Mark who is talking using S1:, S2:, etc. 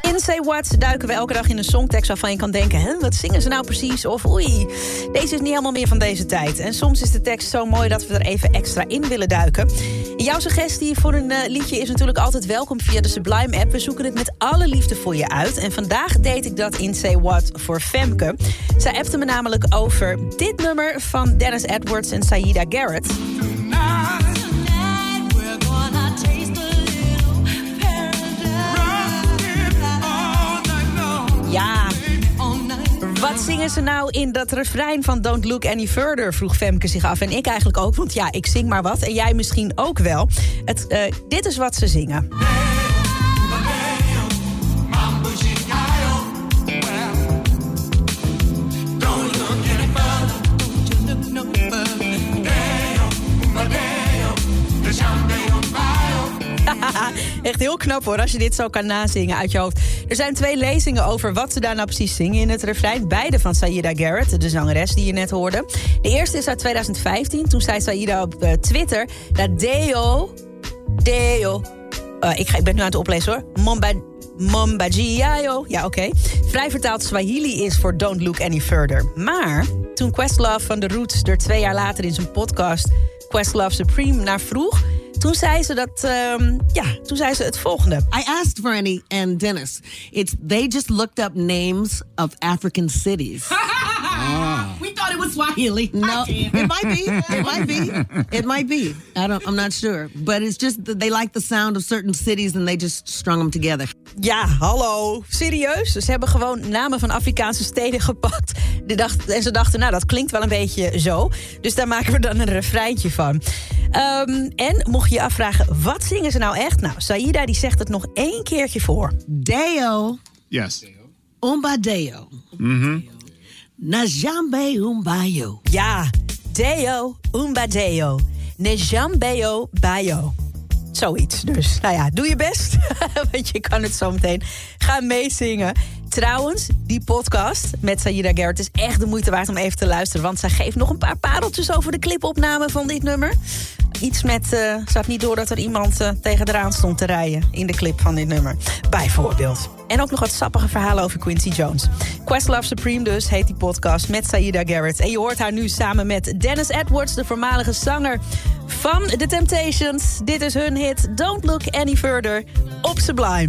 S1: In Say What duiken we elke dag in een songtekst waarvan je kan denken... Hè, wat zingen ze nou precies? Of oei, deze is niet helemaal meer van deze tijd. En soms is de tekst zo mooi dat we er even extra in willen duiken. Jouw suggestie voor een eh, liedje is natuurlijk altijd welkom via de Sublime app. We zoeken het met alle liefde voor je uit. En vandaag deed ik dat in Say What voor Femke. Zij appte me namelijk over dit nummer van Dennis Edwards en Saida Garrett. Zingen ze nou in dat refrein van Don't Look Any Further? Vroeg Femke zich af. En ik eigenlijk ook, want ja, ik zing maar wat. En jij misschien ook wel. Het, eh, dit is wat ze zingen. Echt heel knap hoor, als je dit zo kan nazingen uit je hoofd. Er zijn twee lezingen over wat ze daar nou precies zingen in het refrein. Beide van Saida Garrett, de zangeres die je net hoorde. De eerste is uit 2015. Toen zei Saida op eh, Twitter dat Deo... Deo... eh, ik, ga, ik ben nu aan het oplezen hoor. Momba, Mombajiayo. Ja, oké. Vrij vertaald Swahili is voor Don't Look Any Further. Maar toen Questlove van The Roots er twee jaar later in zijn podcast... Questlove Supreme naar vroeg... Toen zei ze dat, ehm, ja, toen zei ze het volgende.
S2: I asked Franny and Dennis. It's they just looked up names of African cities.
S3: We thought it was Swahili.
S2: No, it might be. It might be. It might be. I don't. I'm not sure. But it's just that they like the sound of certain cities and they just strung them together.
S1: Ja, hallo. Serieus? Ze hebben gewoon namen van Afrikaanse steden gepakt. Dacht, en ze dachten, nou, dat klinkt wel een beetje zo. Dus daar maken we dan een refreintje van. Ehm, en mocht je je afvragen, wat zingen ze nou echt? Nou, Saida die zegt het nog één keertje voor.
S2: Deo,
S4: Yes.
S2: umba deo. Najambe umbayo.
S1: Ja, Deo, Umba Deo. Nejambeo Bayo. Zoiets dus. Nou ja, doe je best. Want je kan het zo meteen gaan meezingen. Trouwens, die podcast met Saida Garrett is echt de moeite waard om even te luisteren. Want zij geeft nog een paar pareltjes over de clipopname van dit nummer. Iets met, eh ze niet door dat er iemand eh, tegen de stond te rijden in de clip van dit nummer. Bijvoorbeeld. En ook nog wat sappige verhalen over Quincy Jones. Questlove Supreme dus heet die podcast met Saida Garrett. En je hoort haar nu samen met Dennis Edwards, de voormalige zanger van The Temptations. Dit is hun hit Don't Look Any Further op Sublime.